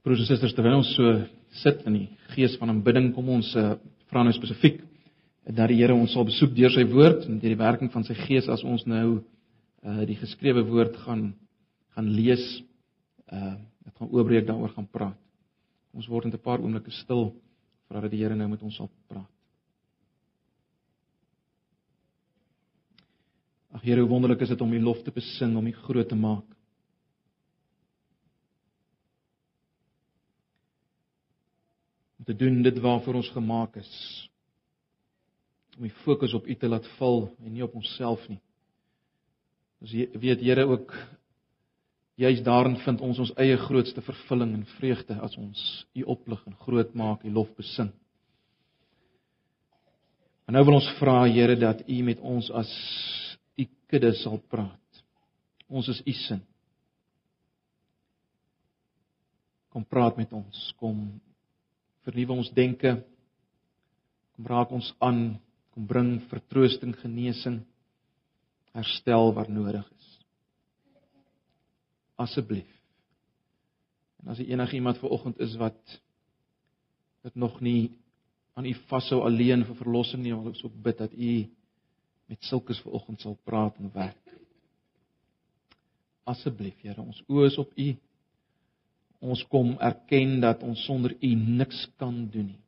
Broers en susters, terwyl ons so sit in die gees van aanbidding, kom ons uh, vra nou spesifiek dat die Here ons sal besoek deur sy woord en deur die werking van sy gees as ons nou uh die geskrewe woord gaan gaan lees, uh dit gaan oopbreek daaroor gaan praat. Ons word net 'n paar oomblikke stil voordat die Here nou met ons sal praat. Ag Here, hoe wonderlik is dit om U lof te besing, om U groot te maak. Te doen dit waarvoor ons gemaak is. Om die fokus op U te laat val en nie op onsself nie. Ons weet Here ook juis daarin vind ons ons eie grootste vervulling en vreugde as ons U oplig en groot maak, U lof besing. En nou wil ons vra Here dat U met ons as U kudde sal praat. Ons is U sin. Kom praat met ons, kom vernuwe ons denke. Kom raak ons aan, kom bring vertroosting, genesing, herstel waar nodig is. Asseblief. En as enige iemand ver oggend is wat dit nog nie aan u vashou alleen vir verlossing nie, wil ons ook bid dat u met sulkes ver oggend sal praat en werk. Asseblief, Here, ons oë is op u. Ons kom erken dat ons sonder U niks kan doen nie.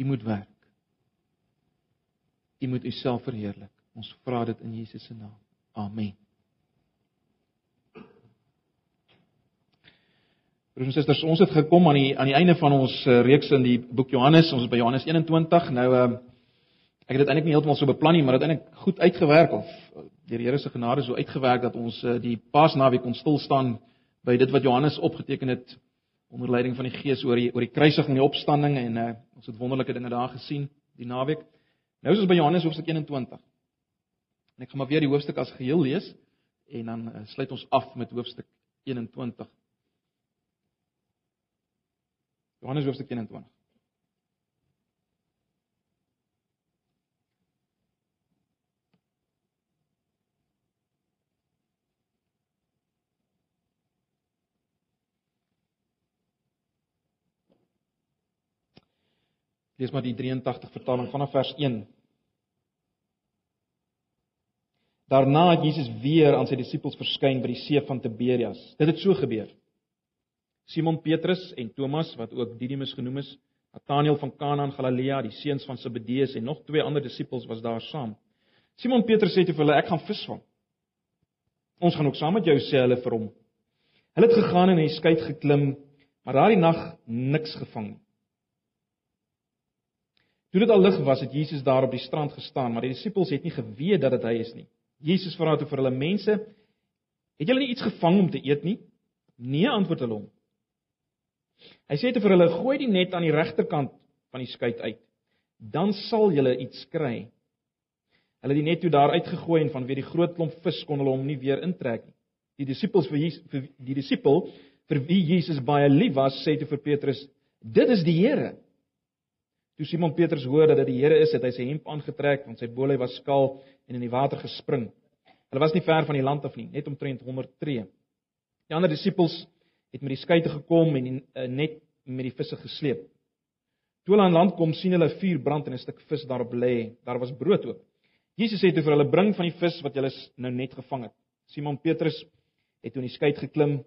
U moet werk. U moet U self verheerlik. Ons vra dit in Jesus se naam. Amen. Broers en susters, ons het gekom aan die aan die einde van ons eh, reeks in die boek Johannes. Ons is by Johannes 21. Nou uh ek het dit eintlik nie heeltemal so beplan nie, maar dit het eintlik goed uitgewerk of deur die Here se genade so uitgewerk dat ons uh, die Paasnaweek kon stil staan by dit wat Johannes opgeteken het onder leiding van die Gees oor die oor die kruisiging en die opstanding en uh, ons het wonderlike dinge daar gesien die naweek. Nou is ons by Johannes hoofstuk 21. En ek gaan maar weer die hoofstuk as geheel lees en dan uh, sluit ons af met hoofstuk 21. Johannes hoofstuk 21. Lees maar die 83 vertaling vanaf vers 1. Daarna het Jesus weer aan sy disippels verskyn by die see van Tiberias. Dit het so gebeur. Simon Petrus en Thomas wat ook Didimus genoem is, Nathanael van Kana in Galilea, die seuns van Zebedeus en nog twee ander disippels was daar saam. Simon Petrus sê te hulle: "Ek gaan visvang." "Ons gaan ook saam met jou," sê hulle vir hom. Hulle het gegaan en hy skei geklim, maar daardie nag niks gevang nie. Toe dit al lig was, het Jesus daar op die strand gestaan, maar die disippels het nie geweet dat dit hy is nie. Jesus vra toe vir hulle mense: "Het julle nie iets gevang om te eet nie?" "Nee," antwoord hulle hom. Hy sê te vir hulle: "Gooi die net aan die regterkant van die skei uit, dan sal julle iets kry." Hulle het die net toe daar uitgegooi en vanweer die groot klomp vis kon hulle hom nie weer intrek nie. Die disippels vir, Jesus, vir die disipel vir wie Jesus baie lief was, sê toe vir Petrus: "Dit is die Here." Toe Simon Petrus hoor dat dit die Here is, het hy sy hemp aangetrek want sy bolie was skaal en in die water gespring. Hulle was nie ver van die land af nie, net omtrent 100 tree. Die ander disippels het met die skei te gekom en die, uh, net met die visse gesleep. Toe hulle aan land kom, sien hulle vuur brand en 'n stuk vis daarop lê. Daar was brood ook. Jesus sê toe vir hulle: "Bring van die vis wat julle nou net gevang het." Simon Petrus het toe in die skei geklim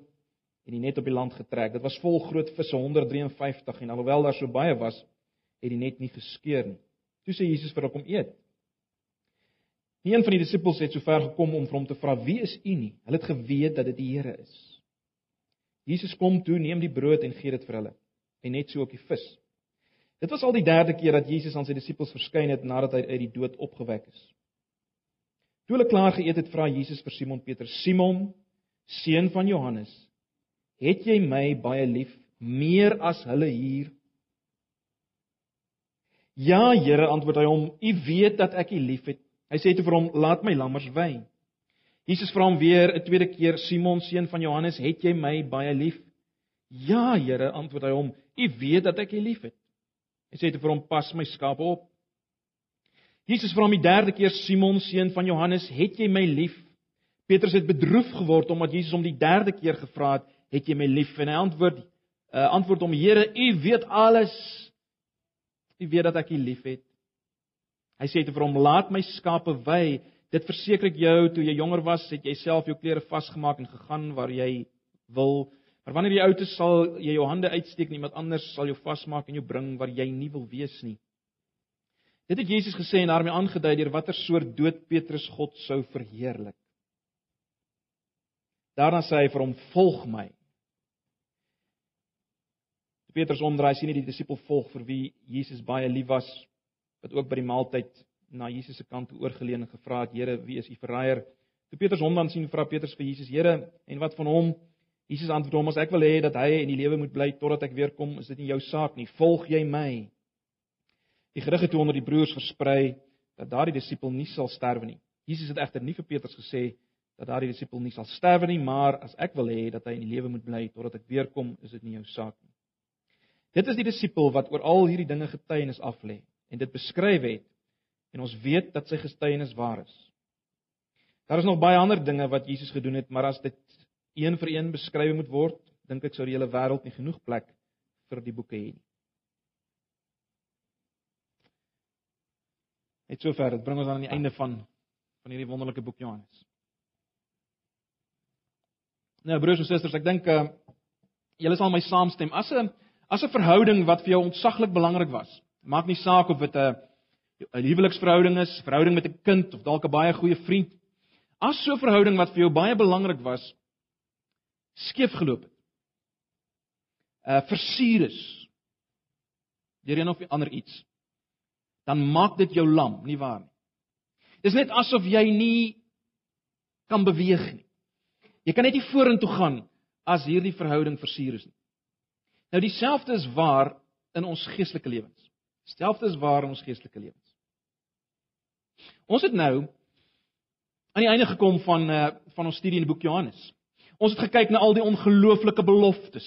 en die net op die land getrek. Dit was vol groot visse, 153 en alhoewel daar so baie was, het die net nie geskeur nie. Toe sê Jesus vir hom kom eet. Nie een van die disippels het sover gekom om vir hom te vra wie is u nie. Hulle het geweet dat dit die Here is. Jesus kom toe, neem die brood en gee dit vir hulle en net so ook die vis. Dit was al die derde keer dat Jesus aan sy disippels verskyn het nadat hy uit die dood opgewek is. Toe hulle klaar geëet het, vra Jesus vir Simon Petrus: "Simon, seun van Johannes, het jy my baie lief meer as hulle hier?" Ja, Here, antwoord hy hom, U weet dat ek U liefhet. Hy sê toe vir hom, laat my lammers wei. Jesus vra hom weer 'n tweede keer, Simon seun van Johannes, het jy my baie lief? Ja, Here, antwoord hy hom, U weet dat ek U liefhet. Hy sê toe vir hom, pas my skape op. Jesus vra hom die derde keer, Simon seun van Johannes, het jy my lief? Petrus het bedroef geword omdat Jesus hom die derde keer gevra het, "Het jy my lief?" En hy antwoord uh, antwoord hom, "Here, U weet alles. U weet dat ek U liefhet." Hy sê te vir hom, "Laat my skape wy. Dit verseker ek jou, toe jy jonger was, het jy self jou klere vasgemaak en gegaan waar jy wil." Maar wanneer jy oud is, sal jy jou hande uitsteek en iemand anders sal jou vasmaak en jou bring waar jy nie wil wees nie. Dit het Jesus gesê en daarmee aangedui deur watter soort dood Petrus God sou verheerlik. Daarna sê hy vir hom: "Volg my." Petrus omdraai sien nie die disipel volg vir wie Jesus baie lief was, wat ook by die maaltyd na Jesus se kant toe oorgeleun en gevra het: "Here, wie is u verraaier?" Toe Petrus hom dan sien, vra Petrus vir Jesus: "Here, en wat van hom?" Jesus antwoord hom: "As ek wil hê dat hy in die lewe moet bly totdat ek weer kom, is dit nie jou saak nie. Volg jy my?" Die gerug het toe onder die broers versprei dat daardie disipel nie sal sterwe nie. Jesus het egter nie vir Petrus gesê dat daardie disipel nie sal sterwe nie, maar as ek wil hê dat hy in die lewe moet bly totdat ek weer kom, is dit nie jou saak nie. Dit is die disipel wat oor al hierdie dinge getuienis aflê en dit beskryf het en ons weet dat sy getuienis waar is. Daar is nog baie ander dinge wat Jesus gedoen het, maar as dit een vir een beskryf moet word, dink ek sou die hele wêreld nie genoeg plek vir die boeke hê nie. Net sover, dit bring ons aan die einde van van hierdie wonderlike boek Johannes. Nou broers en susters, ek dink uh julle sal my saamstem. As 'n as 'n verhouding wat vir jou ontsaglik belangrik was, maak nie saak of dit 'n 'n huweliksverhouding is, verhouding met 'n kind of dalk 'n baie goeie vriend. As so 'n verhouding wat vir jou baie belangrik was, skeef geloop het. Uh versuur is. Deur een of ander iets. Dan maak dit jou lam, nie waar nie? Dis net asof jy nie kan beweeg nie. Jy kan net nie vorentoe gaan as hierdie verhouding versuur is nie. Nou dieselfde is waar in ons geestelike lewens. Dieselfde is waar in ons geestelike lewens. Ons het nou aan die einde gekom van uh van ons studie in die boek Johannes. Ons het gekyk na al die ongelooflike beloftes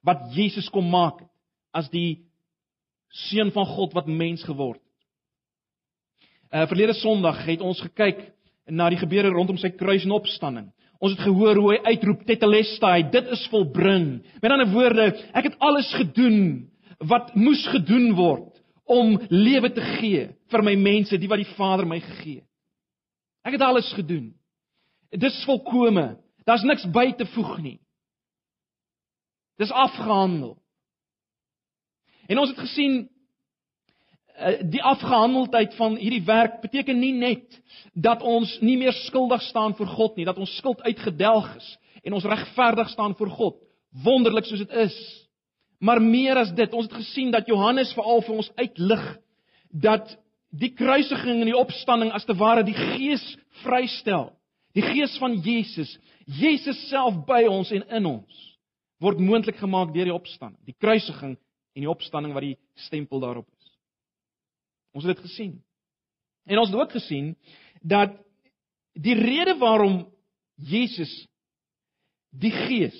wat Jesus kom maak het as die seun van God wat mens geword het. Uh verlede Sondag het ons gekyk na die gebeure rondom sy kruis en opstanding. Ons het gehoor hoe hy uitroep tetelestai, dit is volbring. Met ander woorde, ek het alles gedoen wat moes gedoen word om lewe te gee vir my mense, die wat die Vader my gegee het. Ek het alles gedoen. Dis volkome. Daar's niks by te voeg nie. Dis afgehandel. En ons het gesien die afgehandeldheid van hierdie werk beteken nie net dat ons nie meer skuldig staan voor God nie, dat ons skuld uitgedelg is en ons regverdig staan voor God, wonderlik soos dit is. Maar meer as dit, ons het gesien dat Johannes veral vir ons uitlig dat die kruisiging en die opstanding as te ware die Gees vrystel. Die Gees van Jesus, Jesus self by ons en in ons word moontlik gemaak deur die opstanding, die kruisiging en die opstanding wat die stempel daarop. Ons het dit gesien. En ons het ook gesien dat die rede waarom Jesus die Gees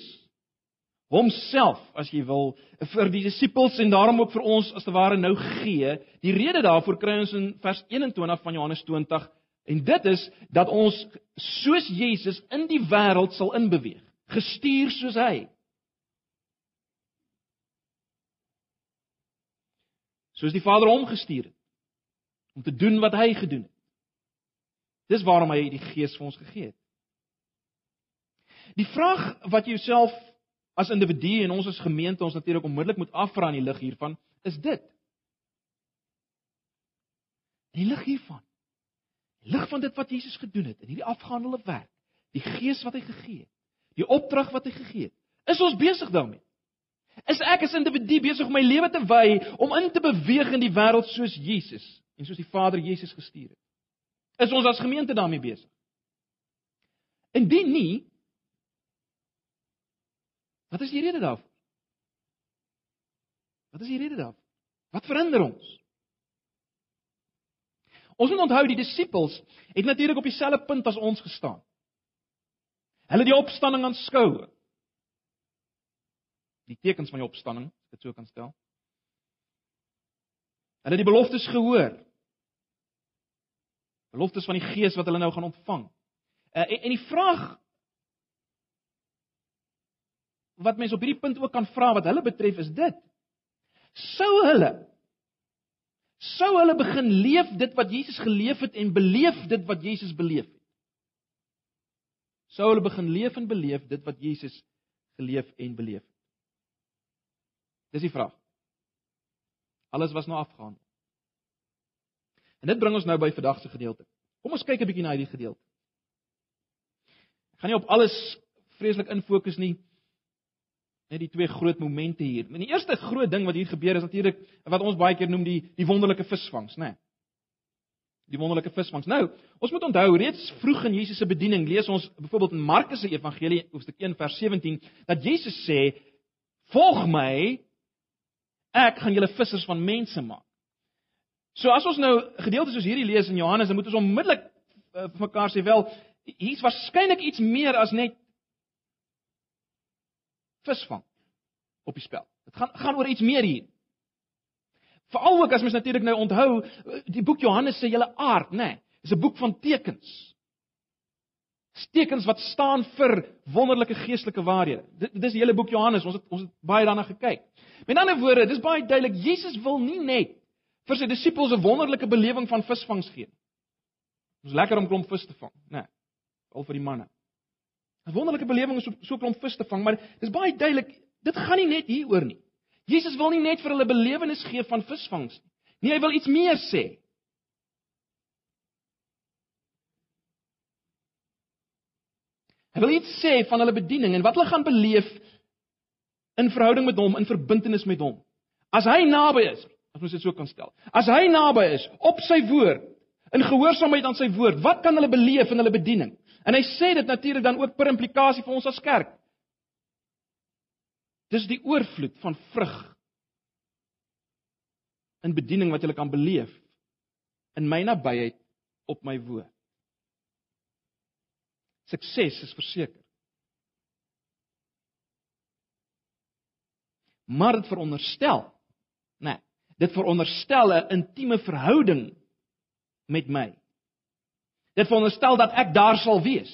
homself, as jy wil, vir die disippels en daarom ook vir ons as te ware nou gee, die rede daarvoor kry ons in vers 21 van Johannes 20 en dit is dat ons soos Jesus in die wêreld sal inbeweeg, gestuur soos hy. Soos die Vader hom gestuur het om te doen wat hy gedoen het. Dis waarom hy die Gees vir ons gegee het. Die vraag wat jy jouself as individu en ons as gemeente ons natuurlik onmiddellik moet afvra in die lig hiervan, is dit. Die lig hiervan. Die lig van dit wat Jesus gedoen het in hierdie afgehandelde werk, die Gees wat hy gegee het, die opdrag wat hy gegee het, is ons besig daarmee. Is ek as individu besig om my lewe te wy om in te beweeg in die wêreld soos Jesus? En soos die Vader Jesus gestuur het. Is ons as gemeente daarmee besig? Indien nie, wat is die rede daarvoor? Wat is die rede daarvoor? Wat verhinder ons? Ons moet onthou die disippels het natuurlik op dieselfde punt as ons gestaan. Hulle het die opstanding aanskou. Die tekens van die opstanding, as ek dit so kan stel. Hulle het die beloftes gehoor. Beloftes van die Gees wat hulle nou gaan ontvang. Uh, en, en die vraag wat mense op hierdie punt ook kan vra wat hulle betref is dit: Sou hulle sou hulle begin leef dit wat Jesus geleef het en beleef dit wat Jesus beleef het? Sou hulle begin leef en beleef dit wat Jesus geleef en beleef het? Dis die vraag. Alles was nou afgehandel. En dit bring ons nou by vandag se gedeelte. Kom ons kyk 'n bietjie na hierdie gedeelte. Ek gaan nie op alles vreeslik infokus nie. Net die twee groot momente hier. En die eerste groot ding wat hier gebeur is natuurlik wat ons baie keer noem die die wonderlike visvangs, né? Nee. Die wonderlike visvangs. Nou, ons moet onthou reeds vroeg in Jesus se bediening lees ons byvoorbeeld in Markus se Evangelie hoofstuk 1 vers 17 dat Jesus sê: "Volg my, ek gaan julle vissers van mense maak." So as ons nou gedeeltes soos hierdie lees in Johannes, dan moet ons onmiddellik uh, vir mekaar sê wel, hier's waarskynlik iets meer as net visvang op die spel. Dit gaan gaan oor iets meer hier. Veral ook as mens natuurlik nou onthou die boek Johannes se hele aard, nê? Nee, is 'n boek van tekens. Tekens wat staan vir wonderlike geestelike waarhede. Dit dis die hele boek Johannes. Ons het ons het baie daarna gekyk. Met ander woorde, dis baie duidelik Jesus wil nie net vir sy disippels 'n wonderlike belewing van visvangs gee. Dit is lekker om klomp vis te vang, nê? Nee, al vir die manne. 'n Wonderlike belewing is so so klomp vis te vang, maar dis baie duidelik, dit gaan nie net hieroor nie. Jesus wil nie net vir hulle belewenis gee van visvangs nie. Nee, hy wil iets meer sê. Hy wil iets sê van hulle bediening en wat hulle gaan beleef in verhouding met hom, in verbintenis met hom. As hy naby is, as ons dit so kan stel. As hy naby is op sy woord, in gehoorsaamheid aan sy woord, wat kan hulle beleef in hulle bediening? En hy sê dit natuurlik dan ook per implikasie vir ons as kerk. Dis die oorvloed van vrug in bediening wat jy kan beleef in my nabyheid op my woord. Sukses is verseker. Maar dit veronderstel, né? Nee, dit veronderstel 'n intieme verhouding met my. Dit veronderstel dat ek daar sal wees.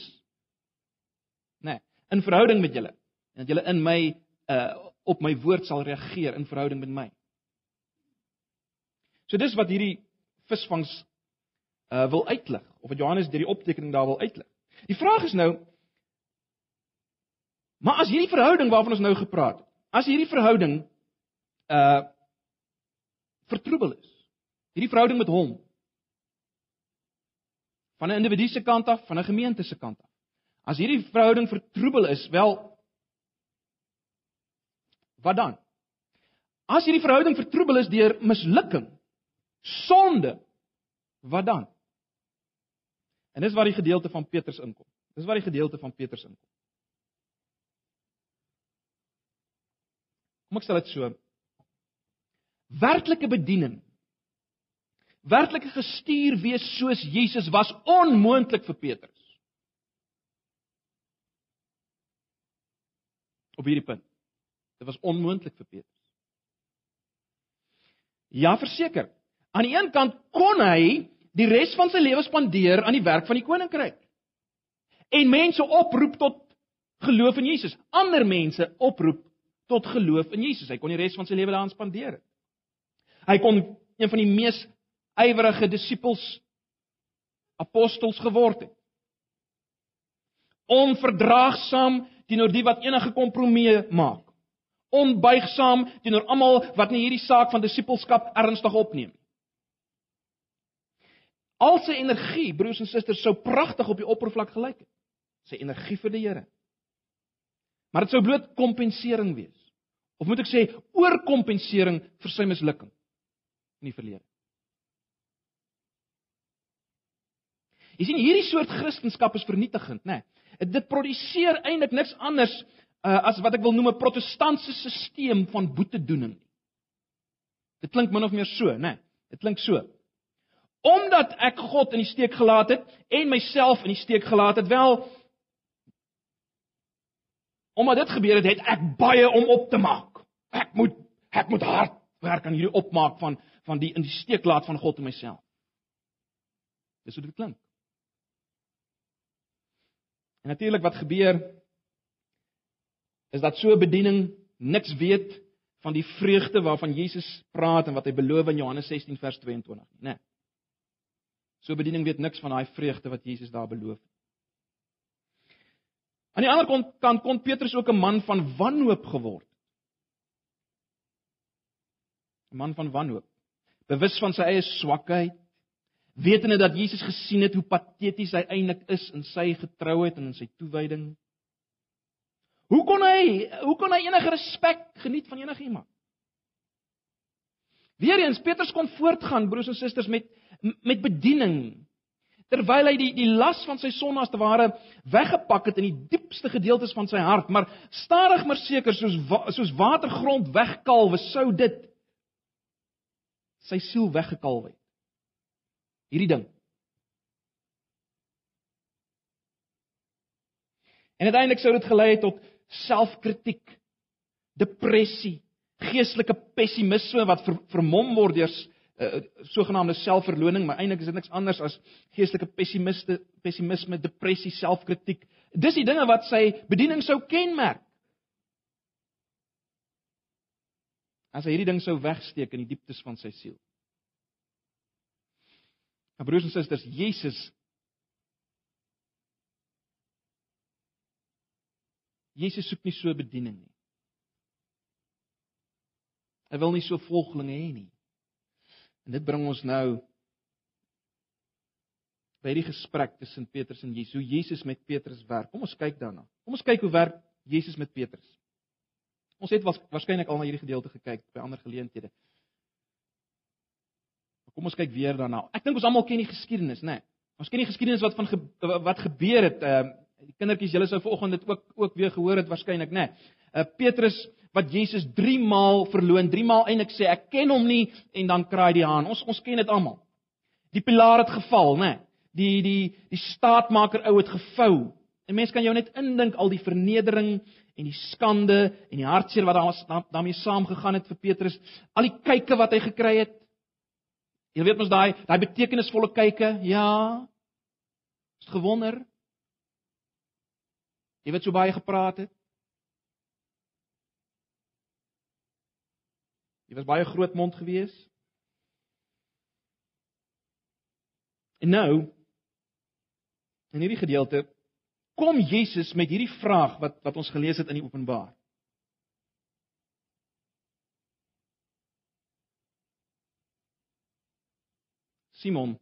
Né? Nee, in verhouding met julle. Dat julle in my uh op my woord sal reageer in verhouding met my. So dis wat hierdie visvangs uh wil uitlig of wat Johannes deur die optekening daar wil uitlig. Die vraag is nou maar as hierdie verhouding waarvan ons nou gepraat het, as hierdie verhouding uh vertroebel is. Hierdie verhouding met hom van 'n individu se kant af, van 'n gemeente se kant af. As hierdie verhouding vertroebel is, wel wat dan? As hierdie verhouding vertroebel is deur mislukking, sonde, wat dan? En dis waar die gedeelte van Petrus inkom. Dis waar die gedeelte van Petrus inkom. Kom ek stel dit so. Werklike bediening werklike gestuur wees soos Jesus was onmoontlik vir Petrus. Op hierdie punt. Dit was onmoontlik vir Petrus. Ja, verseker. Aan die een kant kon hy die res van sy lewe spandeer aan die werk van die koninkryk. En mense oproep tot geloof in Jesus. Ander mense oproep tot geloof in Jesus. Hy kon die res van sy lewe daaraan spandeer. Hy kon een van die mees ywerige disippels apostels geword het. Onverdraagsaam teenoor die wat enige kompromie maak. Onbuigsaam teenoor almal wat nie hierdie saak van disippelskap ernstig opneem nie. Al sy energie, broers en susters, sou pragtig op die oppervlak gelyk het. Sy energie vir die Here. Maar dit sou bloot kompensering wees. Of moet ek sê oorkompensering vir sy mislukking in die verlede. Jy sien hierdie soort kristendom is vernietigend, né? Nee. Dit produseer eintlik niks anders uh, as wat ek wil noem 'n protestantse stelsel van boetedoening. Dit klink min of meer so, né? Nee. Dit klink so. Omdat ek God in die steek gelaat het en myself in die steek gelaat het, wel omdat dit gebeur het, het ek baie om op te maak. Ek moet ek moet hard werk aan hierdie opmaak van van die in die steek laat van God en myself. Dis hoe dit klink. En natuurlik wat gebeur is dat so 'n bediening niks weet van die vreugde waarvan Jesus praat en wat hy beloof in Johannes 16 vers 22 nie, né? Nee. So bediening weet niks van daai vreugde wat Jesus daar beloof. Aan die ander kant kon Petrus ook 'n man van wanhoop geword. 'n Man van wanhoop. Bewus van sy eie swakheid, wetende dat Jesus gesien het hoe pateties hy eintlik is in sy getrouheid en in sy toewyding. Hoe kon hy, hoe kon hy enige respek geniet van enigiemand? Weereens Petrus kon voortgaan broers en susters met met bediening terwyl hy die die las van sy sonde as te ware weggepak het in die diepste gedeeltes van sy hart, maar stadig maar seker soos soos watergrond wegkalwe sou dit sy siel weggekalwe het. Hierdie ding. En uiteindelik sou dit gelei het tot selfkritiek, depressie, geestelike pessimisme wat ver, vermom word deur uh, sogenaamde selfverloning, maar eintlik is dit niks anders as geestelike pessimiste, pessimisme, depressie, selfkritiek. Dis die dinge wat sy bediening sou kenmerk. As hy hierdie ding sou wegsteek in die dieptes van sy siel. Maar broers en susters, Jesus Jesus soek nie so bediening nie. Hy wil nie so volgelinge hê nie. En dit bring ons nou by die gesprek tussen Petrus en Jesus, hoe Jesus met Petrus werk. Kom ons kyk daarna. Kom ons kyk hoe werk Jesus met Petrus. Ons het waarskynlik al na hierdie gedeelte gekyk by ander geleenthede. Maar kom ons kyk weer daarna. Ek dink ons almal ken die geskiedenis, né? Nee. Ons ken die geskiedenis wat van ge, wat gebeur het. Ehm uh, die kindertjies, julle sou vanoggend dit ook ook weer gehoor het waarskynlik, né? Nee. Uh Petrus wat Jesus 3 maal verloon, 3 maal eintlik sê ek ken hom nie en dan kraai die haan. Ons ons ken dit almal. Die pilaar het geval, né? Die die die staatmaker ou het gevou. 'n Mens kan jou net indink al die vernedering en die skande en die hartseer wat daar daarmee saamgegaan het vir Petrus, al die kykke wat hy gekry het. Jy weet mos daai daai betekenisvolle kykke, ja. Het gewonder. Jy weet so baie gepraat het. Jy was baie groot mond gewees. En nou in hierdie gedeelte kom Jesus met hierdie vraag wat wat ons gelees het in die Openbaar. Simon,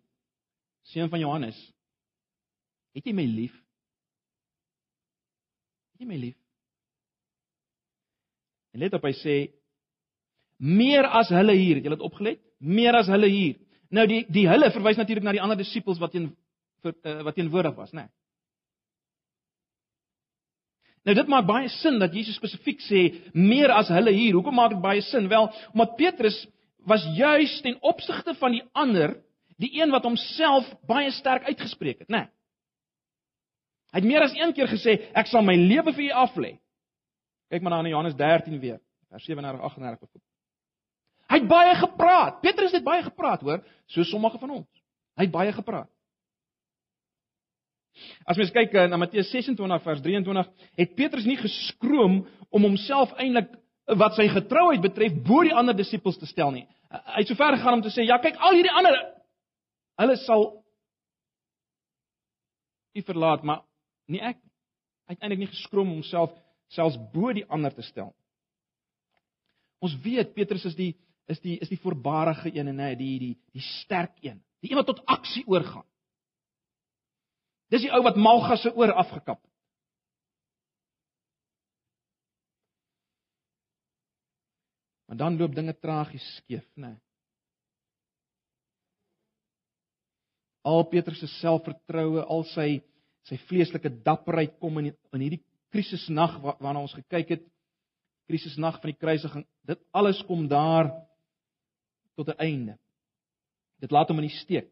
seun van Johannes, het jy my lief? Het jy my lief? En let op hy sê meer as hulle hier, het julle dit opgelet? Meer as hulle hier. Nou die die hulle verwys natuurlik na die ander disippels wat teen uh, wat teenwoordig was, né? Nee. Nou dit maak baie sin dat Jesus spesifiek sê meer as hulle hier. Hoekom maak dit baie sin? Wel, omdat Petrus was juis ten opsigte van die ander die een wat homself baie sterk uitgespreek het, né? Nee. Hy het meer as een keer gesê ek sal my lewe vir u aflê. Kyk maar na Johannes 13 weer, vers 37 38 byvoorbeeld. Hy het baie gepraat. Petrus het baie gepraat, hoor, so sommige van ons. Hy het baie gepraat. As mens kyk eh, na Matteus 26 vers 23, het Petrus nie geskroom om homself eintlik wat sy getrouheid betref bo die ander disippels te stel nie. Hy het sover gegaan om te sê, ja, kyk al hierdie ander hulle sal u verlaat, maar nie ek nie. Hy het eintlik nie geskroom om homself selfs bo die ander te stel. Ons weet Petrus is die is die is die voorbarige een en hy die die die sterk een. Die een wat tot aksie oorgaan. Dis die ou wat Malgas se oor afgekap het. Maar dan loop dinge tragies skeef, né? Nee. Al Petrus se selfvertroue, al sy sy vleeslike dapperheid kom in in hierdie krisisnag waarna ons gekyk het, krisisnag van die kruisiging. Dit alles kom daar tot 'n einde. Dit laat hom in die steek.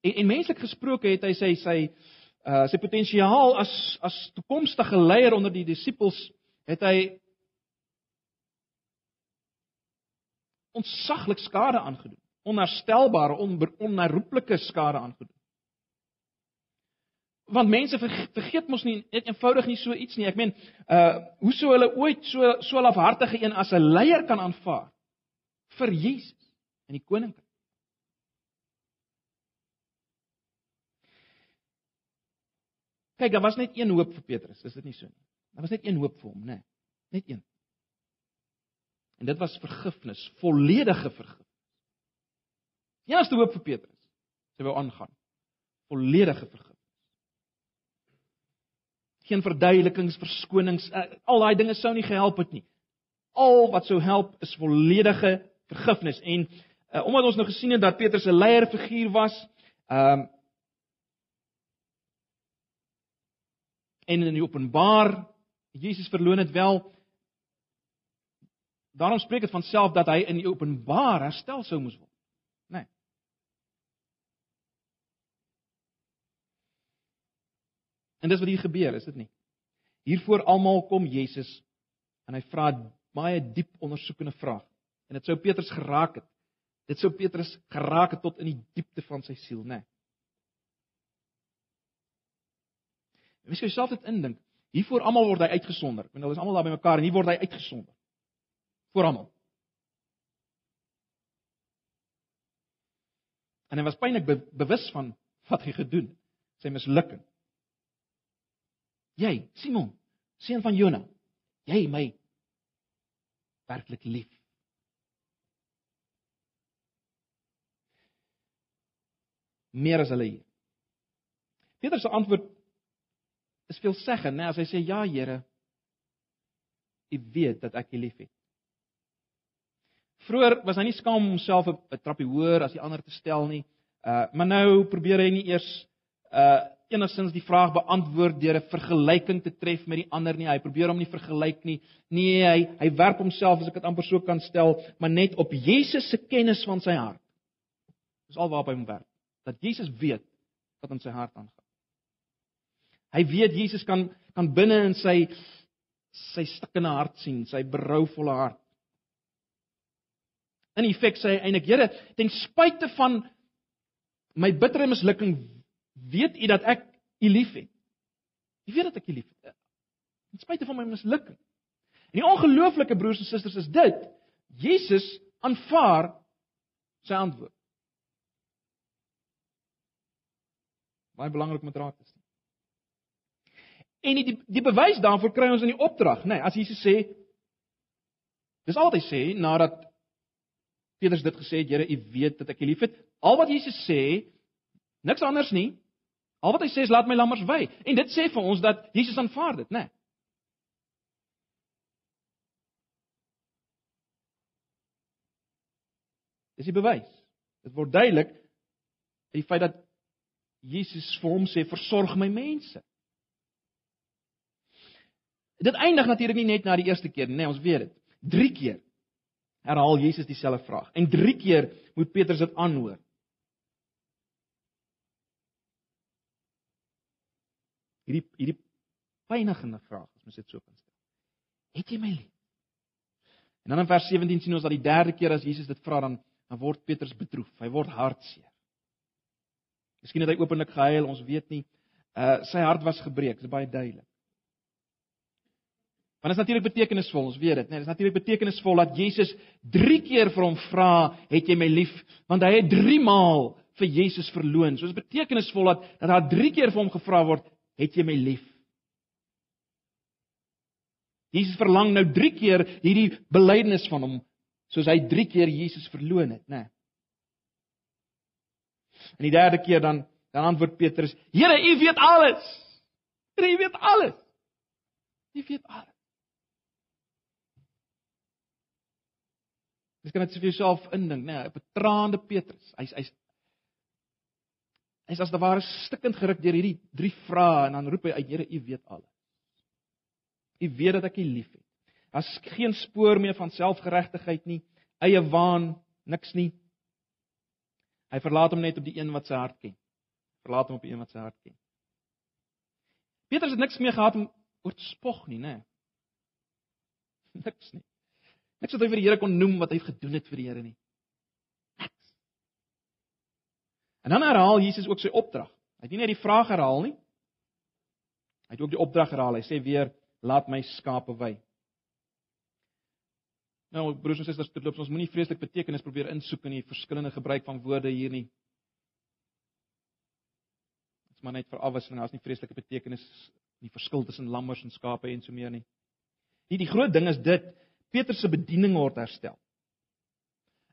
En, en menslik gesproke het hy sy sy uh sy potensiaal as as toekomstige leier onder die disippels het hy ontsaglik skade aangedoen. Onherstelbare, onherroepelike skade aangedoen. want mense vergeet mos nie net eenvoudig nie so iets nie. Ek meen, uh hoe sou hulle ooit so so lafhartige een as 'n leier kan aanvaar vir Jesus in die koninkryk? Kyk, daar was net een hoop vir Petrus, is dit nie so nie? Daar was net een hoop vir hom, né? Net een. En dit was vergifnis, volledige vergifnis. Enigste hoop vir Petrus. Sy wou aangaan. Volledige vergifnis. Geen verduidelikings, verskonings, uh, al daai dinge sou nie gehelp het nie. Al wat sou help is volledige vergifnis en uh, omdat ons nou gesien het dat Petrus 'n leierfiguur was, ehm um, en in die openbaar Jesus verloon dit wel daarom spreek dit van self dat hy in die openbaar herstel sou moes word nê nee. en dis wat hier gebeur is dit nie hiervoor almal kom Jesus en hy vra baie diep ondersoekende vrae en dit sou Petrus geraak het dit sou Petrus geraak het tot in die diepte van sy siel nê nee. En mens jouself dit indink. Hiervoor almal word hy uitgesonder. Want hulle is almal daar by mekaar en hier word hy uitgesonder. Vir almal. En hy was pynlik be bewus van wat hy gedoen het, sy mislukking. Jy, Simon, seun van Jona, jy my werklik lief. Meer as hulle hier. Petrus se antwoord is veel seggend, né, as hy sê ja, Here, U weet dat ek U liefhet. Vroeger was hy nie skaam om homself 'n trappie hoër as die ander te stel nie. Uh maar nou probeer hy nie eers uh enigstens die vraag beantwoord deur 'n vergelyking te tref met die ander nie. Hy probeer hom nie vergelyk nie. Nee, hy hy werp homself as ek dit amper so kan stel, maar net op Jesus se kennis van sy hart. Dis alwaar by hom werk. Dat Jesus weet wat in sy hart aangaan. Hy weet Jesus kan kan binne in sy sy stikkende hart sien, sy berouvolle hart. In effek sê hy eintlik, Here, ten spyte van my bittere mislukking, weet U dat ek U liefhet. U weet dat ek U liefhet. Ten spyte van my mislukking. En die ongelooflike broers en susters is dit, Jesus aanvaar sy antwoord. Baie belangrik om te raak te sien. En die die bewys daarvoor kry ons in die opdrag, nê, nee, as Jesus sê Dis al wat hy sê nadat Petrus dit gesê het, Here, U weet dat ek U liefhet. Al wat Jesus sê, niks anders nie. Al wat hy sê is laat my lammers wy. En dit sê vir ons dat Jesus aanvaar dit, né? Nee. Dis die bewys. Dit word duidelik die feit dat Jesus vir hom sê versorg my mense. Dit eindig natuurlik nie net na die eerste keer nie, nee, ons weet dit. 3 keer herhaal Jesus dieselfde vraag en 3 keer moet Petrus dit aanhoor. Hierdie hierdie pynigende vraag, as mens dit so kan stel. Het jy my lief? En dan in vers 17 sien ons dat die derde keer as Jesus dit vra dan dan word Petrus bedroef. Hy word hartseer. Miskien het hy openlik gehuil, ons weet nie. Uh sy hart was gebreek, dit is baie duidelik. Want dit is natuurlik betekenisvol, ons weet dit, né? Nee, dit is natuurlik betekenisvol dat Jesus 3 keer vir hom vra, "Het jy my lief?" Want hy het 3 maal vir Jesus verloon. So dit is betekenisvol dat dat daar 3 keer vir hom gevra word, "Het jy my lief?" Jesus verlang nou 3 keer hierdie belydenis van hom, soos hy 3 keer Jesus verloon het, né? Nee. En die derde keer dan dan antwoord Petrus: "Here, U weet alles. Here, U weet alles. U weet alles." Jy kan dit vir jouself indink, né? Nee, 'n betraande Petrus. Hy's hy's hy's as te ware stikkend geruk deur hierdie drie vrae en dan roep hy uit: Here, U weet alles. U weet dat ek U liefhet. Daar's geen spoor meer van selfgeregtigheid nie, eie waan, niks nie. Hy verlaat hom net op die een wat sy hart ken. Verlaat hom op die een wat sy hart ken. Petrus het niks meer gehad om oor te spog nie, né? Nee. Niks nie. Niks wat hy vir die Here kon noem wat hy gedoen het vir die Here nie. Niks. En dan herhaal Jesus ook sy opdrag. Hy het nie net die vraag herhaal nie. Hy het ook die opdrag herhaal. Hy sê weer laat my skape wy. Nou broers en susters, dit loop ons moenie vreeslik betekenis probeer insoek in die verskillende gebruik van woorde hier nie. Dit is maar net vir afwisseling, daar's nie vreeslike betekenis nie verskil tussen lammers en skape en so meer nie. Die die groot ding is dit Petrus se bediening word herstel.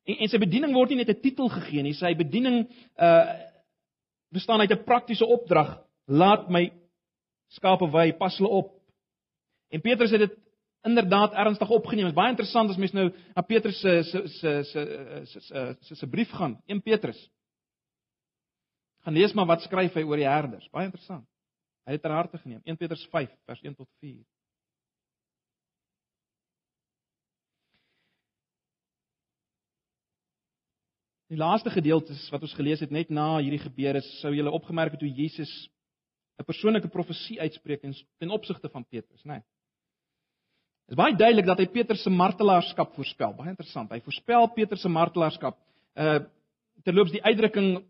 En en sy bediening word nie net 'n titel gegee nie, sy bediening uh bestaan uit 'n praktiese opdrag: laat my skape wy, pas hulle op. En Petrus het dit inderdaad ernstig opgeneem. Dit is baie interessant as mens nou na Petrus se se se se se se brief gaan, 1 Petrus. Gaan lees maar wat skryf hy oor die herders. Baie interessant. Hy het ter harte geneem. 1 Petrus 5 vers 1 tot 4. Die laaste gedeelte wat ons gelees het net na hierdie gebeure, sou julle opgemerk het hoe Jesus 'n persoonlike profesie uitspreek ten opsigte van Petrus, né? Nee. Dit is baie duidelik dat hy Petrus se martelaarskap voorspel. Baie interessant. Hy voorspel Petrus se martelaarskap. Uh terloops die uitdrukking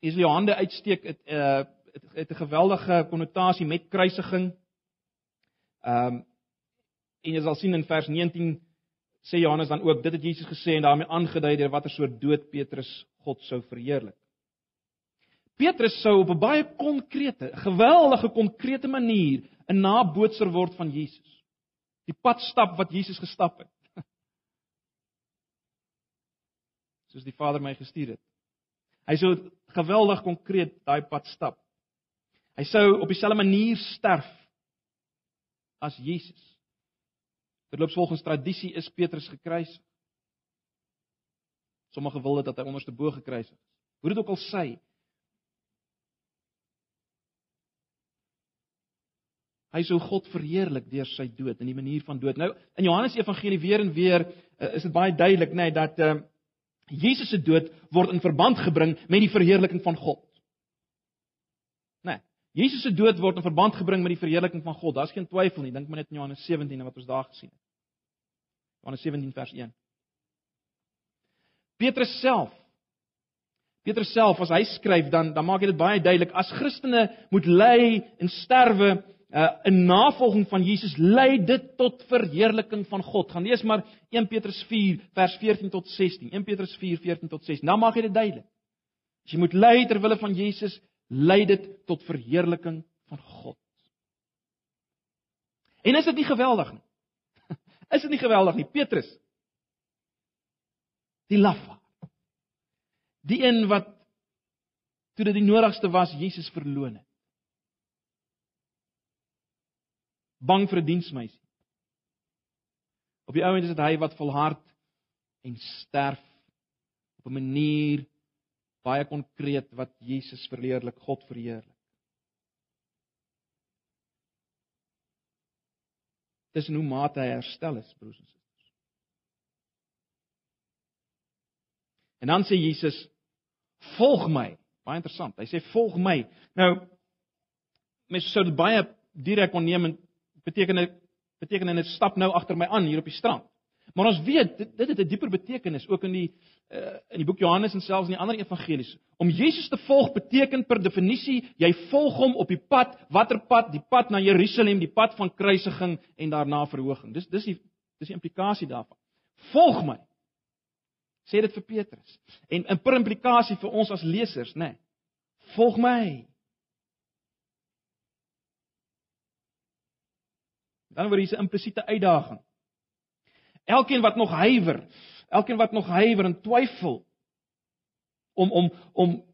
is die hande uitsteek het uh het, het 'n geweldige konnotasie met kruisiging. Ehm um, en jy sal sien in vers 19 sê Johannes dan ook dit het Jesus gesê en daarmee aangedui deur watter soort dood Petrus God sou verheerlik. Petrus sou op 'n baie konkrete, geweldige konkrete manier 'n nabootser word van Jesus. Die pad stap wat Jesus gestap het. Soos die Vader my gestuur het. Hy sou geweldig konkreet daai pad stap. Hy sou op dieselfde manier sterf as Jesus. Verloops volgens tradisie is Petrus gekruisig. Sommige wil dit dat hy onderste bo gekruisig is. Hoe dit ook al sy. Hy sou God verheerlik deur sy dood en die manier van dood. Nou in Johannes Evangelie weer en weer uh, is dit baie duidelik nê nee, dat uh, Jesus se dood word in verband gebring met die verheerliking van God. Jesus se dood word in verband gebring met die verheerliking van God. Daar's geen twyfel nie. Dink maar net in Johannes 17 wat ons daar gesien het. Johannes 17 vers 1. Petrus self. Petrus self as hy skryf dan dan maak hy dit baie duidelik as Christene moet ly en sterwe uh, in navolging van Jesus lei dit tot verheerliking van God. Gaan lees maar 1 Petrus 4 vers 14 tot 16. 1 Petrus 4 14 tot 16. Dan maak hy dit duidelik. As jy moet ly ter wille van Jesus, lei dit tot verheerliking van God. En is dit nie geweldig nie? Is dit nie geweldig nie, Petrus? Die lafaard. Die een wat toe dit die nodigste was, Jesus verloon het. Bang vir 'n diensmeisie. Op die ouend is dit hy wat volhard en sterf op 'n manier baie konkreet wat Jesus verheerlik, God verheerlik. Dis hoe mate hy herstel is, broers en susters. En dan sê Jesus: "Volg my." Baie interessant. Hy sê: "Volg my." Nou mense sou dit baie direk onneem en beteken dit beteken dit stap nou agter my aan hier op die strand. Maar ons weet dit, dit het 'n dieper betekenis ook in die uh, in die boek Johannes en selfs in die ander evangelies. Om Jesus te volg beteken per definisie jy volg hom op die pad, watter pad? Die pad na Jerusalem, die pad van kruisiging en daarna verhoging. Dis dis die dis die implikasie daarvan. Volg my. Sê dit vir Petrus. En in per implikasie vir ons as lesers, nê. Nee, volg my. Dan word hier 'n implisiete uitdaging. Elkeen wat nog huiwer, elkeen wat nog huiwer en twyfel om om om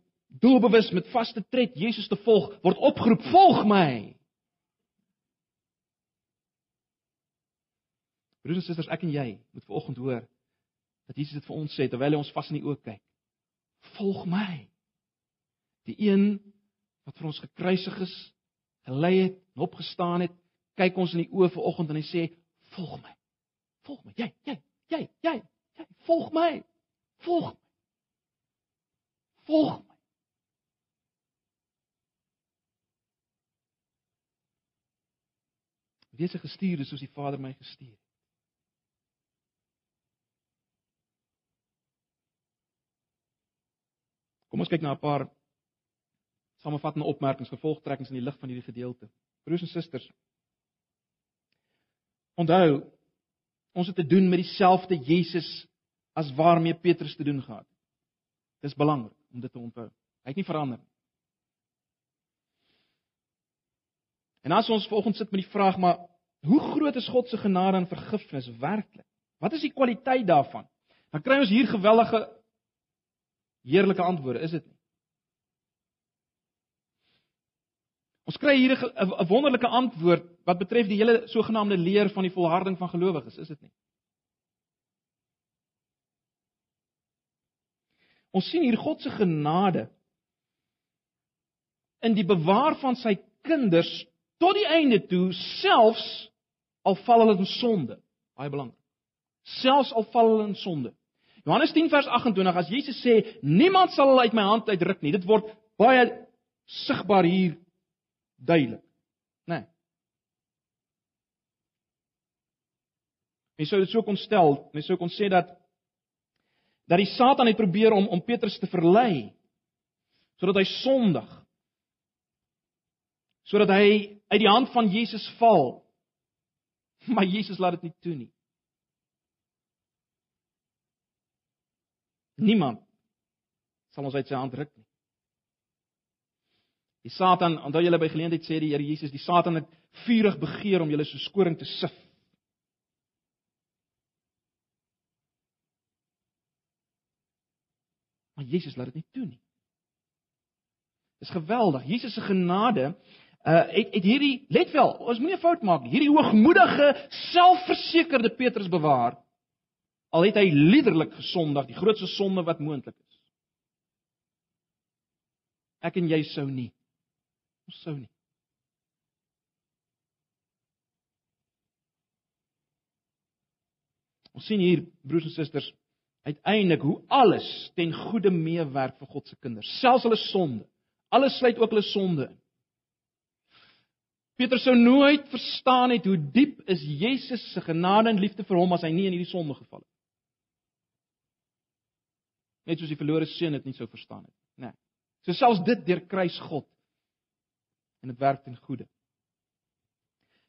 doelbewus met vaste tred Jesus te volg, word opgeroep: "Volg my." Broers en susters, ek en jy moet vanoggend hoor dat Jesus dit vir ons sê terwyl hy ons vas in die oë kyk. "Volg my." Die een wat vir ons gekruisig is, gelei het en opgestaan het, kyk ons in die oë vanoggend en hy sê: "Volg my." Volg my. Jy, jy, jy, jy, jy, volg my. Volg my. Volg my. Wees gestuur soos die Vader my gestuur het. Kom ons kyk na 'n paar Samevattende opmerkings, gevolgtrekkings in die lig van hierdie gedeelte. Broers en susters, onthou, ons het te doen met dieselfde Jesus as waarmee Petrus te doen gehad. Dis belangrik om dit te onthou. Hy het nie verander nie. En as ons vanoggend sit met die vraag, maar hoe groot is God se genade en vergifnis werklik? Wat is die kwaliteit daarvan? Dan kry ons hier geweldige heerlike antwoorde, is dit nie? Ons kry hier 'n wonderlike antwoord wat betref die hele sogenaamde leer van die volharding van gelowiges, is dit nie? Ons sien hier God se genade in die bewaar van sy kinders tot die einde toe, selfs al val hulle in sonde. Baie belangrik. Selfs al val hulle in sonde. Johannes 10 vers 28 as Jesus sê niemand sal hulle uit my hand uitruk nie. Dit word baie sigbaar hier duidelik. Né? Nee. Mens sou dit so kon stel, mens sou kon sê dat dat die Satan het probeer om om Petrus te verlei sodat hy sondig sodat hy uit die hand van Jesus val. Maar Jesus laat dit nie toe nie. Niemand sal ons uit sy hand ruk nie. Die Satan, onthou julle by geleentheid sê die Here Jesus, die Satan het vurig begeer om julle so skoring te sif. Maar Jesus laat dit nie toe nie. Dis geweldig. Jesus se genade uh het het hierdie let wel, ons moenie 'n fout maak. Hierdie hoogmoedige, selfversekerde Petrus bewaar. Al het hy liderlik gesondig, die grootste sonde wat moontlik is. Ek en jy sou nie. Ons sou nie. Ons sien hier broers en susters uiteindelik hoe alles ten goeie meewerk vir God se kinders, selfs hulle sonde. Alles sluit ook hulle sonde in. Petrus sou nooit verstaan het hoe diep is Jesus se genade en liefde vir hom as hy nie in hierdie sonde geval het. Net soos die verlore seun dit nie sou verstaan het, né? Nee. So selfs dit deur kruis God en dit werk ten goeie.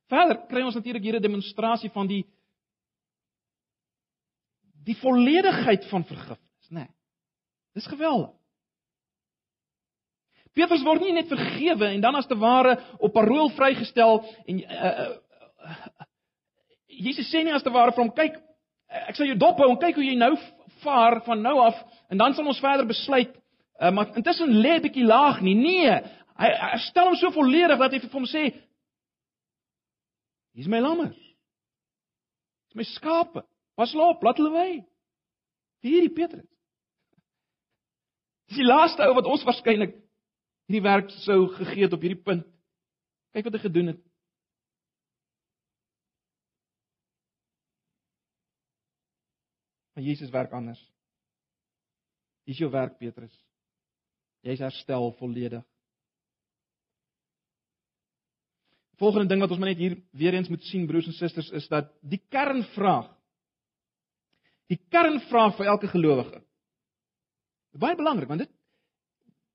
Verder kry ons natuurlik hier 'n demonstrasie van die die volledigheid van vergifnis, né? Nee. Dis geweldig. Petrus word nie net vergewe en dan as te ware op parol vrygestel en uh, uh, Jesus sê nie as te ware vir hom kyk ek sal jou dop hou en kyk hoe jy nou vaar van nou af en dan sal ons verder besluit uh, maar intussen lê 'n bietjie laag nie nee hy, hy stel hom so volledig dat hy vir hom sê hier's my lammers hier's my skape pas hulle op laat hulle wy hierdie Petrus dis die laaste ou wat ons waarskynlik hierdie werk sou gegee het op hierdie punt. Kyk wat hy gedoen het. Maar Jesus werk anders. Dis jou werk Petrus. Jy's herstel volledig. Volgende ding wat ons maar net hier weer eens moet sien broers en susters is dat die kernvraag die kernvraag vir elke gelowige. Baie belangrik want dit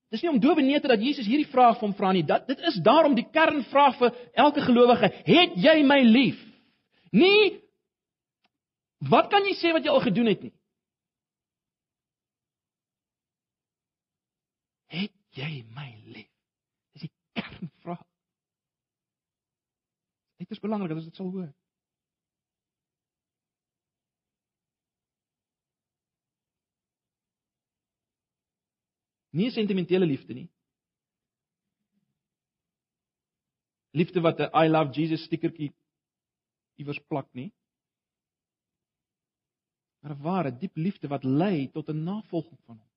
Dis nie om dowenete dat Jesus hierdie vraag van hom vra nie. Dat dit is daarom die kernvraag vir elke gelowige: Het jy my lief? Nie Wat kan jy sê wat jy al gedoen het nie? Het jy my lief? Dis die kernvraag. Dit is belangrik dat ons dit sal hoor. Nie sentimentele liefde nie. Liefde wat 'n I love Jesus stickertjie iewers plak nie. Maar ware diep liefde wat lei tot 'n navolging van hom.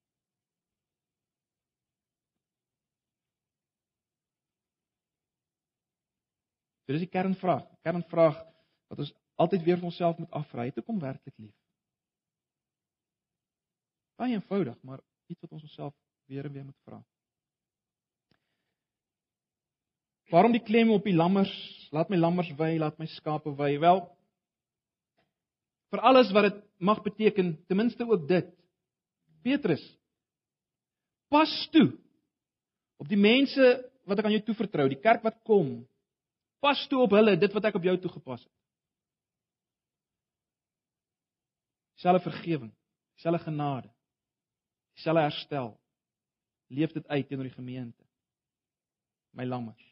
Dit is die kernvraag, kernvraag wat ons altyd weer vir onsself moet afvra, het ek hom werklik lief? Baie eenvoudig, maar iets wat ons onsself weer en weer moet vra. Waarom die klem op die lammers? Laat my lammers wy, laat my skape wy. Wel, vir alles wat dit mag beteken, ten minste ook dit. Petrus, pas toe Op die mense wat ek aan jou toevertrou, die kerk wat kom. Pas toe op hulle dit wat ek op jou toegepas het. Selfe vergifnis, selfe genade, selfe herstel. Leef dit uit teenoor die gemeente. My lammers.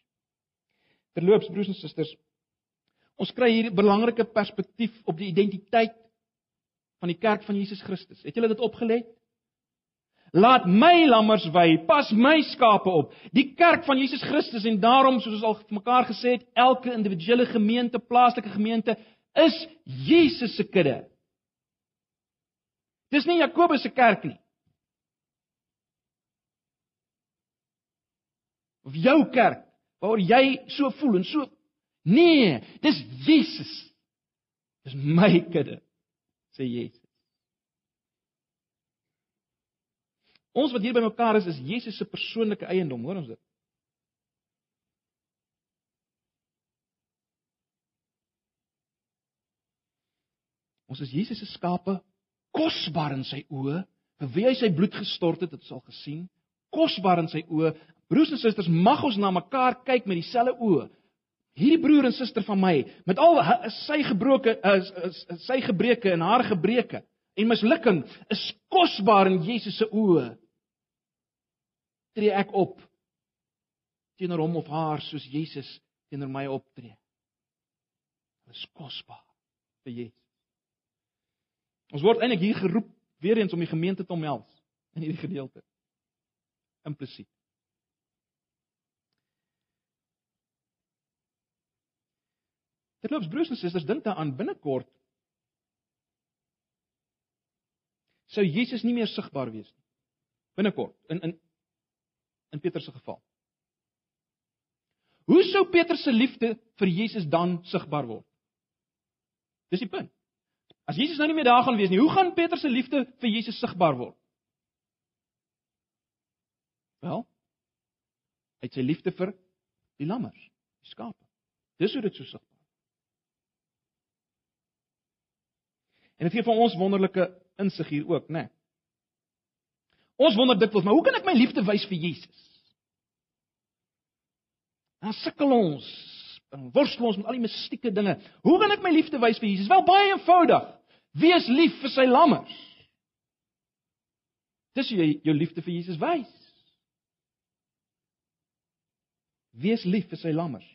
Terloops broers en susters, ons kry hier 'n belangrike perspektief op die identiteit van die kerk van Jesus Christus. Het julle dit opgelet? Laat my lammers wy, pas my skape op. Die kerk van Jesus Christus en daarom soos ons al mekaar gesê het, elke individuele gemeente, plaaslike gemeente is Jesus se kudde. Dis nie Jakobus se kerk nie. Of jou kerk waar jy so voel en so nee, dis Jesus. Dis my kudde, sê Jesus. Ons wat hier bymekaar is, is Jesus se persoonlike eiendom, hoor ons dit? Ons is Jesus se skape, kosbaar in sy oë, vir wie hy sy bloed gestort het, het ons al gesien, kosbaar in sy oë. Broers en susters, mag ons na mekaar kyk met dieselfde oë. Hierdie broer en suster van my, met al sy gebroke sy gebreke en haar gebreke en mislukking, is kosbaar in Jesus se oë tree ek op teenoor hom of haar soos Jesus teenoor my optree. Dit is kosbaar vir Jesus. Ons word eintlik hier geroep weer eens om die gemeente te omhels in hierdie gedeelte. Implisiet. Dit loop broers en susters dink daaraan binnekort sou Jesus nie meer sigbaar wees nie. Binnekort in in in Petrus se geval. Hoe sou Petrus se liefde vir Jesus dan sigbaar word? Dis die punt. As Jesus nou nie meer daar gaan wees nie, hoe gaan Petrus se liefde vir Jesus sigbaar word? Wel, uit sy liefde vir die lammers, die skape. Dis hoe dit so sigbaar. En dit gee vir ons wonderlike insig hier ook, né? Nee. Ons wonder dikwels, maar hoe kan ek my liefde wys vir Jesus? Dan sukkel ons, dan worstel ons met al die mystieke dinge. Hoe kan ek my liefde wys vir Jesus? Wel baie eenvoudig. Wees lief vir sy lammers. Dis jy jou liefde vir Jesus wys. Wees lief vir sy lammers.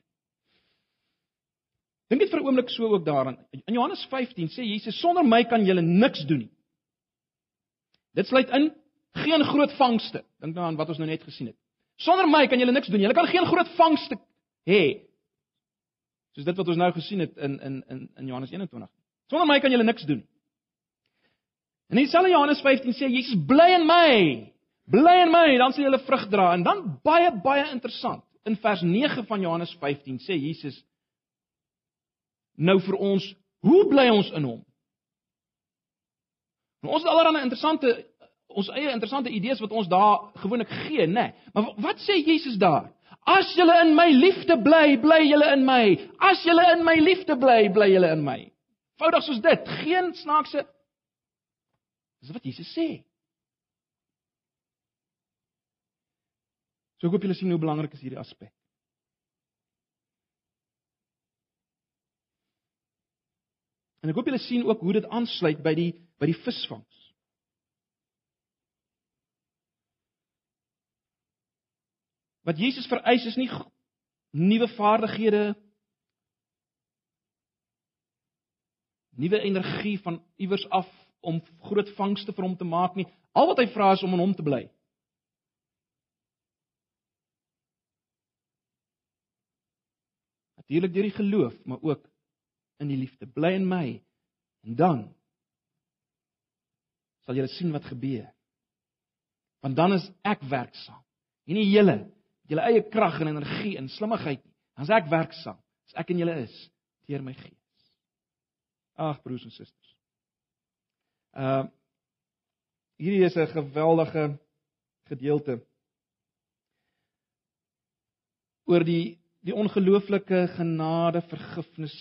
Dink dit vir 'n oomblik so ook daaraan. In Johannes 15 sê Jesus sonder my kan julle niks doen nie. Dit sluit in geen groot vangste. Dink nou aan wat ons nou net gesien het. Sonder my kan julle niks doen. Julle kan geen groot vangste hê. Soos dit wat ons nou gesien het in in in in Johannes 21. Sonder my kan julle niks doen. En in dieselfde Johannes 15 sê Jesus bly in my. Bly in my, dan sal julle vrug dra. En dan baie baie interessant. In vers 9 van Johannes 15 sê Jesus nou vir ons, hoe bly ons in hom? Nou, ons het allerlei interessante ons eie interessante idees wat ons daar gewoonlik gee, nê. Nee. Maar wat sê Jesus daar? As julle in my liefde bly, bly julle in my. As julle in my liefde bly, bly julle in my. Voudig soos dit, geen snaakse Dis wat Jesus sê. So ek hoop julle sien hoe belangrik is hierdie aspek. En ek hoop julle sien ook hoe dit aansluit by die by die visvangs. Wat Jesus vereis is nie nuwe vaardighede nuwe energie van iewers af om groot vangste vir hom te maak nie. Al wat hy vra is om in hom te bly. Natuurlik deur die geloof, maar ook in die liefde. Bly in my en dan sal jy sien wat gebeur. Want dan is ek werksaam. En nie julle julle eie krag en energie en slimmigheid nie. As ek werksaam, as ek in julle is deur my gees. Ag broers en susters. Uh hierdie is 'n geweldige gedeelte oor die die ongelooflike genade, vergifnis,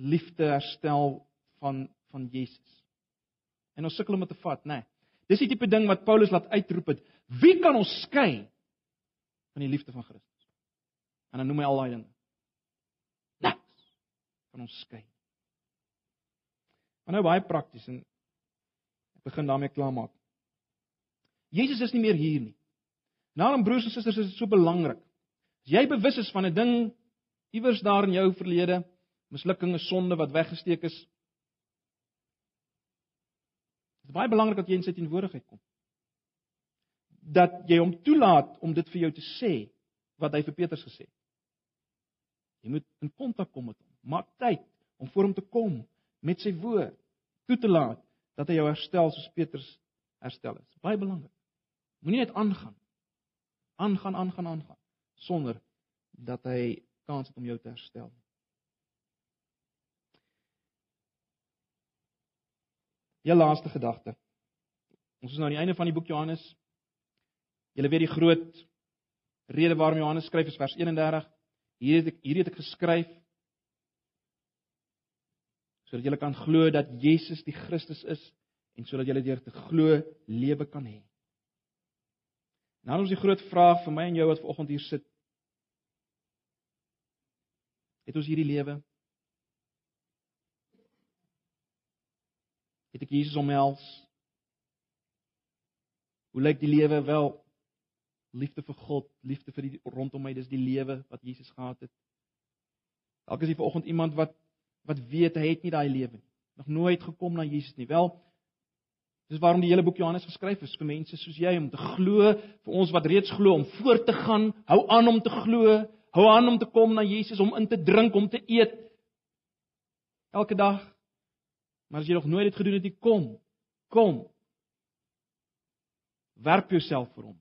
liefde, herstel van van Jesus. En ons sukkel om dit te vat, nê. Nee. Dis die tipe ding wat Paulus laat uitroep het. Wie kan ons skei van die liefde van Christus. En dan noem hy al daai dinge. Niks van ons skei. Maar nou baie prakties en ek begin daarmee klaarmaak. Jesus is nie meer hier nie. Nou, broers en susters, is dit so belangrik. As jy bewus is van 'n ding iewers daar in jou verlede, mislukking, 'n sonde wat weggesteek is, is dit baie belangrik dat jy in sy teenwoordigheid kom. Dat jy hom toelaat om dit vir jou te sê wat hy vir Petrus gesê het. Jy moet in kontak kom met hom. Maak tyd om voor hom te kom met sy woord, toe te laat dat hy jou herstel soos Petrus herstel is. Baie belangrik. Moenie net aangaan. Aangaan, aangaan, aangaan sonder dat hy kans het om jou te herstel. Ja laaste gedagte. Ons is nou aan die einde van die boek Johannes. Julle weet die groot rede waarom Johannes skryf is vers 31. Hier het ek hier het ek geskryf sodat julle kan glo dat Jesus die Christus is en sodat julle deur te glo lewe kan hê. Nou is die groot vraag vir my en jou wat vanoggend hier sit. Het ons hierdie lewe? Het ek Jesus omhels? Hoe lyk die lewe wel? Liefde vir God, liefde vir die rondom my, dis die lewe wat Jesus gehad het. Dalk is jy vanoggend iemand wat wat weet hy het nie daai lewe nie. Nog nooit gekom na Jesus nie. Wel, dis waarom die hele boek Johannes geskryf is vir mense soos jy om te glo, vir ons wat reeds glo om voort te gaan, hou aan om te glo, hou aan om te kom na Jesus, om in te drink, om te eet elke dag. Maar as jy nog nooit dit gedoen het nie, kom. Kom. Werp jouself vir hom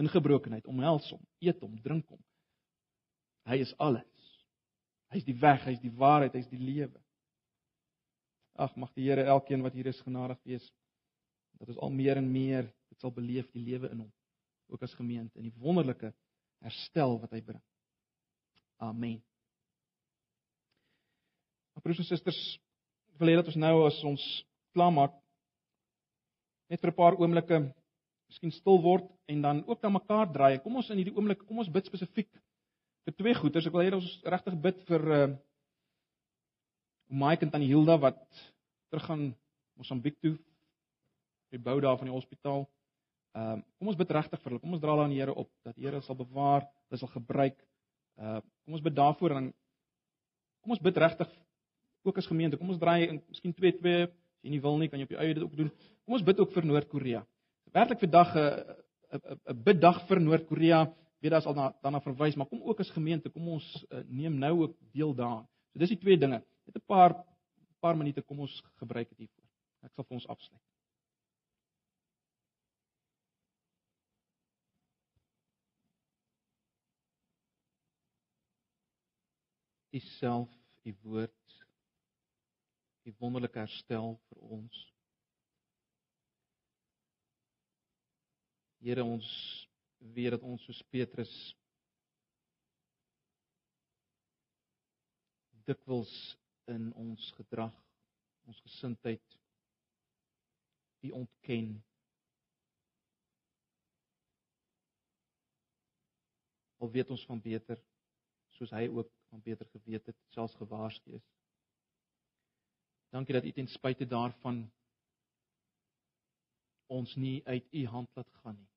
in gebrokenheid, omhels hom, eet hom, drink hom. Hy is alles. Hy's die weg, hy's die waarheid, hy's die lewe. Ag mag die Here elkeen wat hier is genadig wees dat ons al meer en meer dit sal beleef die lewe in hom ook as gemeente in die wonderlike herstel wat hy bring. Amen. Broers en susters, wil hê dat ons nou as ons klaarmaak net vir 'n paar oomblikke miskien stil word en dan ook na mekaar draai. Kom ons in hierdie oomblik, kom ons bid spesifiek vir twee goeters. Ek wil hê dat ons regtig bid vir uh Mike en Tannie Hilda wat teruggaan Mosambiek toe die bou daar van die hospitaal. Ehm uh, kom ons bid regtig vir hulle. Kom ons dra hulle aan die Here op dat die Here sal bewaar, hulle sal gebruik. Uh kom ons bid daarvoor en dan kom ons bid regtig ook as gemeente. Kom ons draai en miskien 2 2 as jy nie wil nie, kan jy op jou eie dit ook doen. Kom ons bid ook vir Noord-Korea. Werklik vandag 'n 'n 'n biddag vir Noord-Korea weet daar's al na daarna verwys, maar kom ook as gemeente, kom ons uh, neem nou ook deel daaraan. So dis die twee dinge. Net 'n paar paar minute kom ons gebruik dit hiervoor. Ek sal vir ons afsluit. U self, u woord, u wonderlike herstel vir ons. Here ons weet dat ons soos Petrus dikwels in ons gedrag, ons gesindheid die ontken. Al weet ons van beter soos hy ook van beter geweet het, selfs gewaarsku is. Dankie dat u ten spyte daarvan ons nie uit u hand laat gaan nie.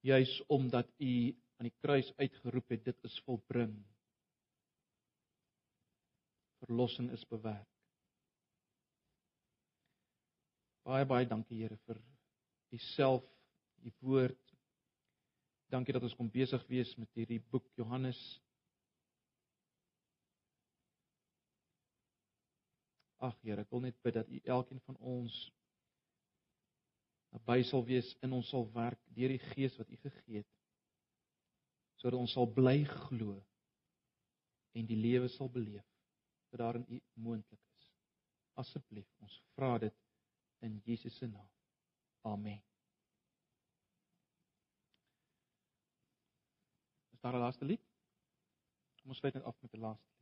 Juis omdat u aan die kruis uitgeroep het dit is volbring. Verlossing is bewerk. Baie baie dankie Here vir u self u woord. Dankie dat ons kom besig wees met hierdie boek Johannes ag Here ek wil net bid dat u elkeen van ons naby sal wees in ons sal werk deur die gees wat U gegee het sodat ons sal bly glo en die lewe sal beleef wat daarin U moontlik is. Asseblief ons vra dit in Jesus se naam. Amen. Is daar 'n laaste lied? Kom ons sluit net af met 'n laaste